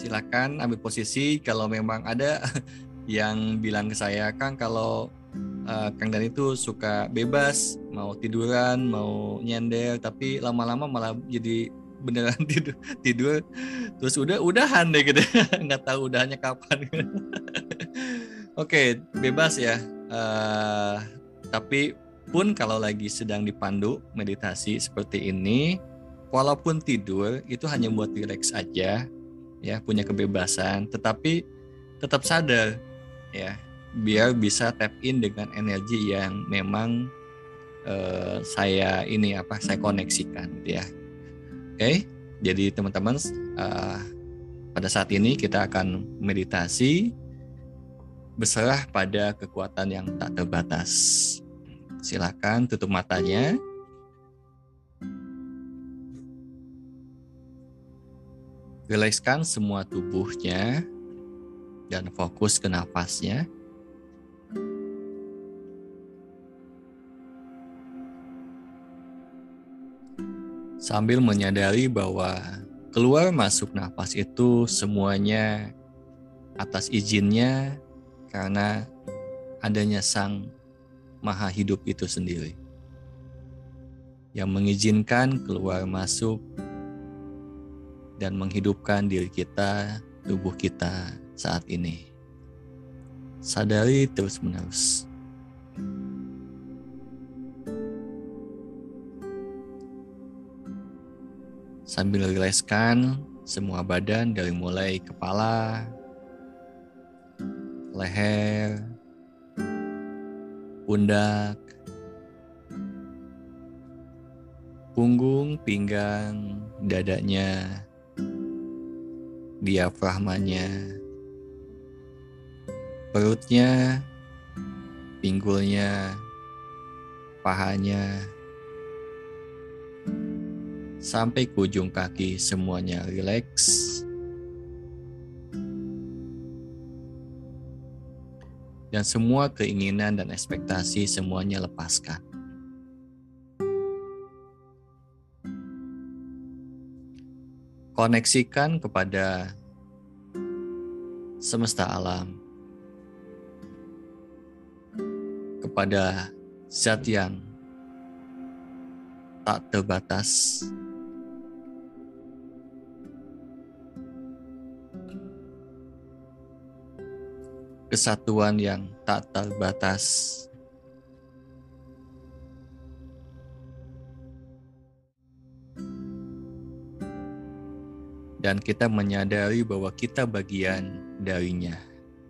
silakan ambil posisi. Kalau memang ada yang bilang ke saya Kang kalau uh, Kang Dan itu suka bebas mau tiduran mau nyender tapi lama-lama malah jadi beneran tidur tidur terus udah udahan deh gitu. Nggak tahu udahnya kapan. Oke bebas ya. Uh, tapi pun kalau lagi sedang dipandu meditasi seperti ini walaupun tidur itu hanya buat relax aja ya punya kebebasan tetapi tetap sadar ya biar bisa tap in dengan energi yang memang uh, saya ini apa saya koneksikan ya. Oke jadi teman-teman uh, pada saat ini kita akan meditasi berserah pada kekuatan yang tak terbatas. Silakan tutup matanya rilekskan semua tubuhnya dan fokus ke nafasnya. Sambil menyadari bahwa keluar masuk nafas itu semuanya atas izinnya karena adanya Sang Maha Hidup itu sendiri yang mengizinkan keluar masuk dan menghidupkan diri kita, tubuh kita saat ini. Sadari terus-menerus. Sambil riliskan semua badan dari mulai kepala, leher, pundak, punggung, pinggang, dadanya, diafragmanya, perutnya, pinggulnya, pahanya, sampai ke ujung kaki semuanya rileks. Dan semua keinginan dan ekspektasi semuanya lepaskan. Koneksikan kepada semesta alam kepada zat yang tak terbatas. Kesatuan yang tak terbatas. Dan kita menyadari bahwa kita bagian darinya,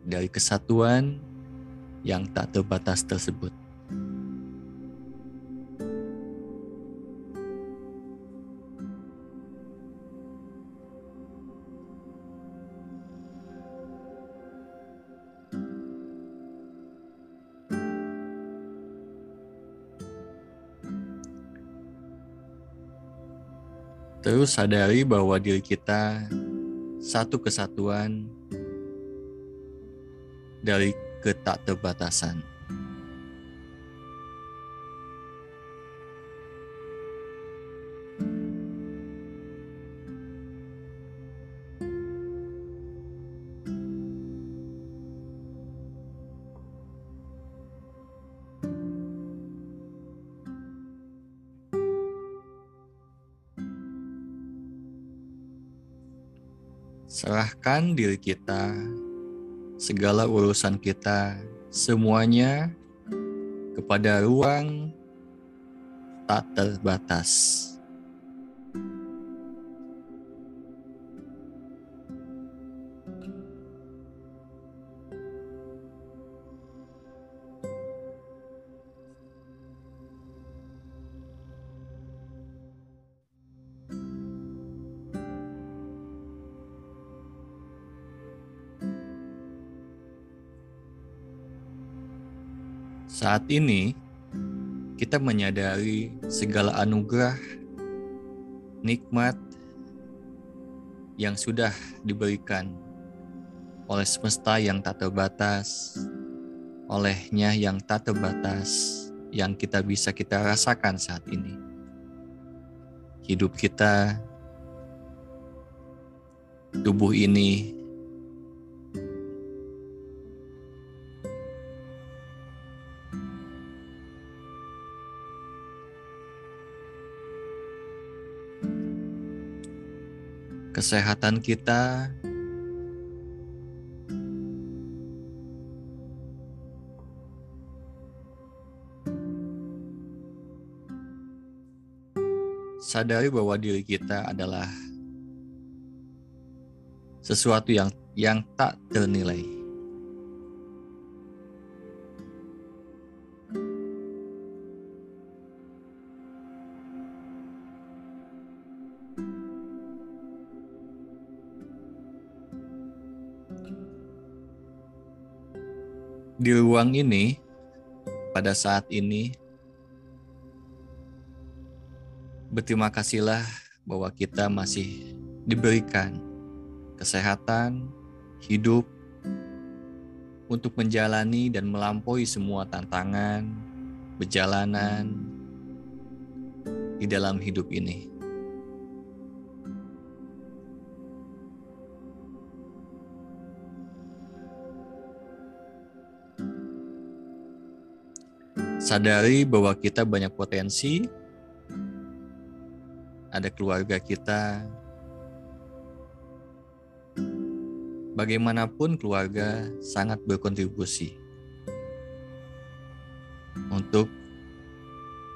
dari kesatuan yang tak terbatas tersebut. Terus sadari bahwa diri kita satu kesatuan dari ketakterbatasan. Serahkan diri kita segala urusan kita, semuanya kepada ruang tak terbatas. Saat ini, kita menyadari segala anugerah, nikmat yang sudah diberikan oleh semesta yang tak terbatas, olehnya yang tak terbatas, yang kita bisa kita rasakan saat ini. Hidup kita tubuh ini kesehatan kita sadari bahwa diri kita adalah sesuatu yang yang tak ternilai. Di ruang ini, pada saat ini, berterima kasihlah bahwa kita masih diberikan kesehatan, hidup, untuk menjalani dan melampaui semua tantangan, perjalanan di dalam hidup ini. Sadari bahwa kita banyak potensi, ada keluarga kita. Bagaimanapun keluarga sangat berkontribusi untuk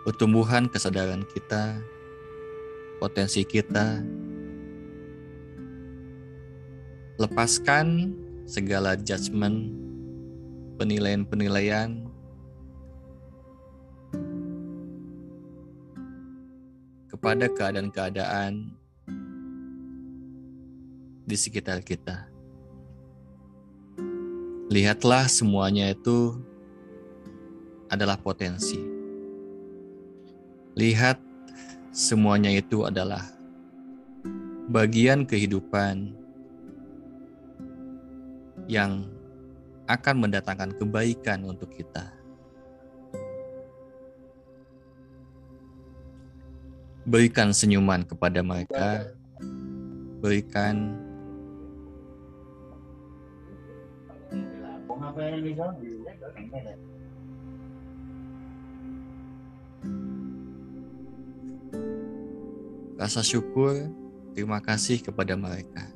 pertumbuhan kesadaran kita, potensi kita. Lepaskan segala judgement, penilaian-penilaian kepada keadaan-keadaan di sekitar kita. Lihatlah semuanya itu adalah potensi. Lihat semuanya itu adalah bagian kehidupan yang akan mendatangkan kebaikan untuk kita. Berikan senyuman kepada mereka, berikan. Rasa syukur, terima kasih kepada mereka.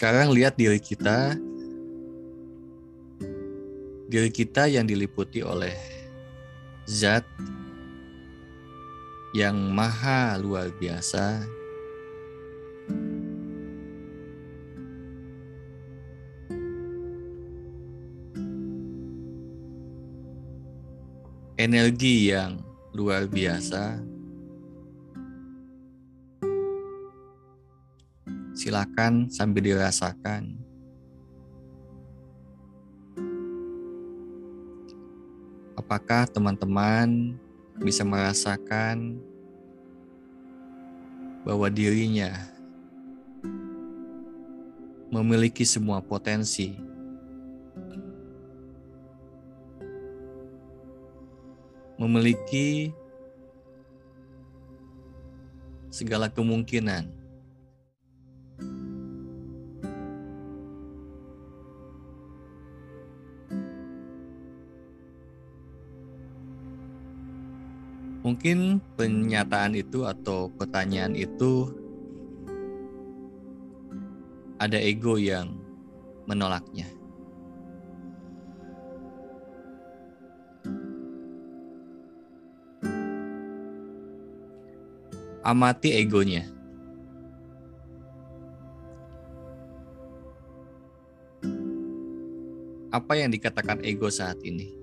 Sekarang lihat diri kita, diri kita yang diliputi oleh zat yang maha luar biasa. Energi yang luar biasa. Silakan sambil dirasakan. Apakah teman-teman bisa merasakan bahwa dirinya memiliki semua potensi memiliki segala kemungkinan Mungkin pernyataan itu atau pertanyaan itu ada ego yang menolaknya. Amati egonya. Apa yang dikatakan ego saat ini?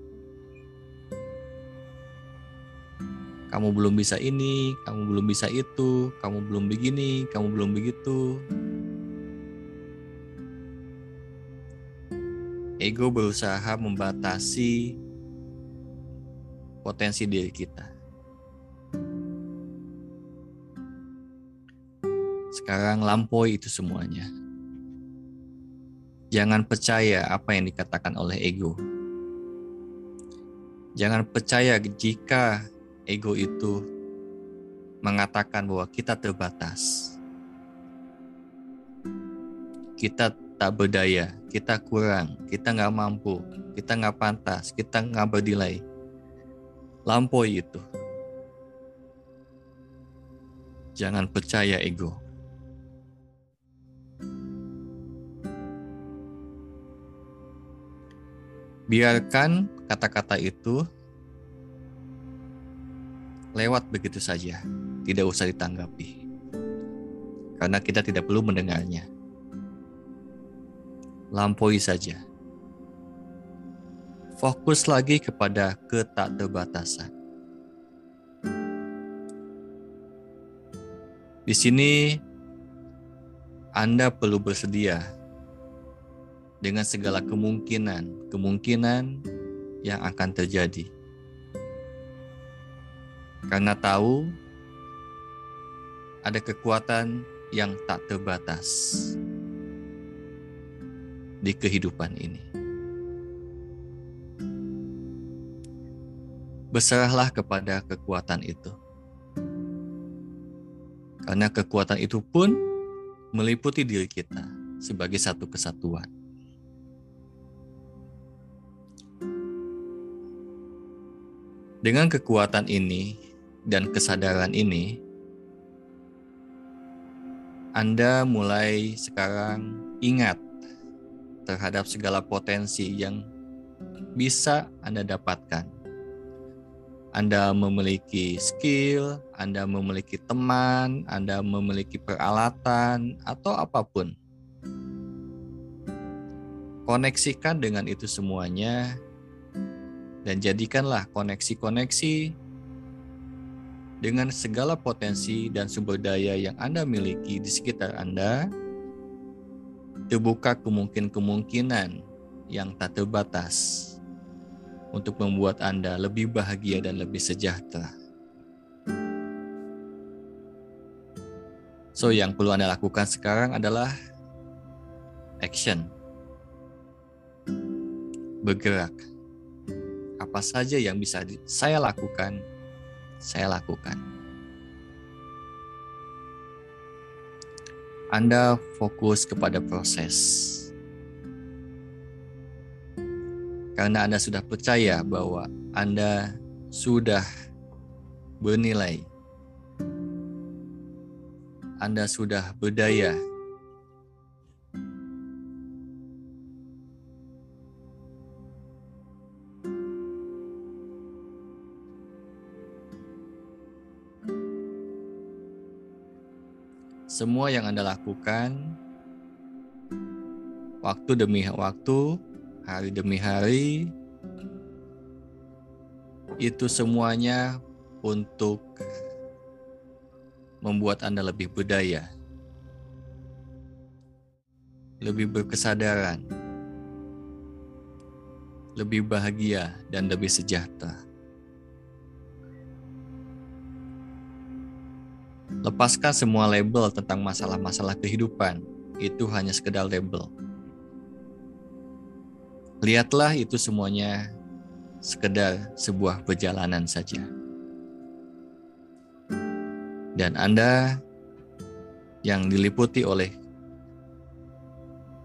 Kamu belum bisa ini, kamu belum bisa itu, kamu belum begini, kamu belum begitu. Ego berusaha membatasi potensi diri kita. Sekarang lampaui itu semuanya. Jangan percaya apa yang dikatakan oleh ego. Jangan percaya jika ego itu mengatakan bahwa kita terbatas. Kita tak berdaya, kita kurang, kita nggak mampu, kita nggak pantas, kita nggak berdilai. Lampaui itu. Jangan percaya ego. Biarkan kata-kata itu lewat begitu saja, tidak usah ditanggapi. Karena kita tidak perlu mendengarnya. Lampaui saja. Fokus lagi kepada ketakterbatasan. Di sini Anda perlu bersedia dengan segala kemungkinan, kemungkinan yang akan terjadi. Karena tahu ada kekuatan yang tak terbatas di kehidupan ini. Berserahlah kepada kekuatan itu. Karena kekuatan itu pun meliputi diri kita sebagai satu kesatuan. Dengan kekuatan ini dan kesadaran ini, Anda mulai sekarang ingat terhadap segala potensi yang bisa Anda dapatkan. Anda memiliki skill, Anda memiliki teman, Anda memiliki peralatan, atau apa pun. Koneksikan dengan itu semuanya dan jadikanlah koneksi-koneksi dengan segala potensi dan sumber daya yang Anda miliki di sekitar Anda, terbuka kemungkinan-kemungkinan yang tak terbatas untuk membuat Anda lebih bahagia dan lebih sejahtera. So, yang perlu Anda lakukan sekarang adalah action. Bergerak apa saja yang bisa saya lakukan, saya lakukan. Anda fokus kepada proses. Karena Anda sudah percaya bahwa Anda sudah bernilai. Anda sudah berdaya semua yang Anda lakukan waktu demi waktu, hari demi hari, itu semuanya untuk membuat Anda lebih berdaya, lebih berkesadaran, lebih bahagia, dan lebih sejahtera. Lepaskan semua label tentang masalah-masalah kehidupan. Itu hanya sekedar label. Lihatlah itu semuanya sekedar sebuah perjalanan saja. Dan Anda yang diliputi oleh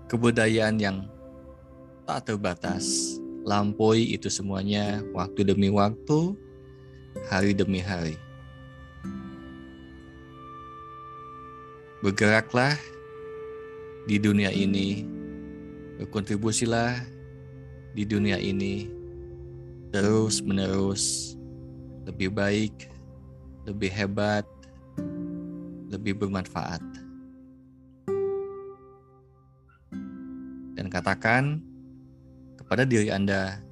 kebudayaan yang tak terbatas, lampaui itu semuanya waktu demi waktu, hari demi hari. Bergeraklah di dunia ini, berkontribusilah di dunia ini terus-menerus lebih baik, lebih hebat, lebih bermanfaat. Dan katakan kepada diri Anda,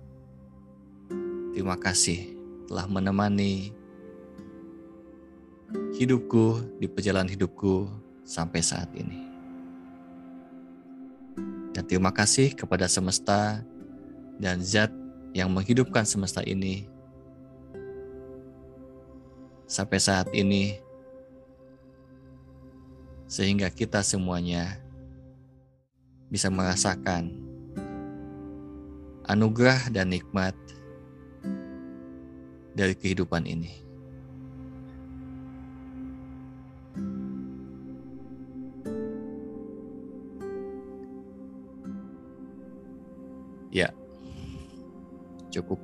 terima kasih telah menemani hidupku di perjalanan hidupku sampai saat ini. Dan terima kasih kepada semesta dan zat yang menghidupkan semesta ini sampai saat ini sehingga kita semuanya bisa merasakan anugerah dan nikmat dari kehidupan ini. Ya, cukup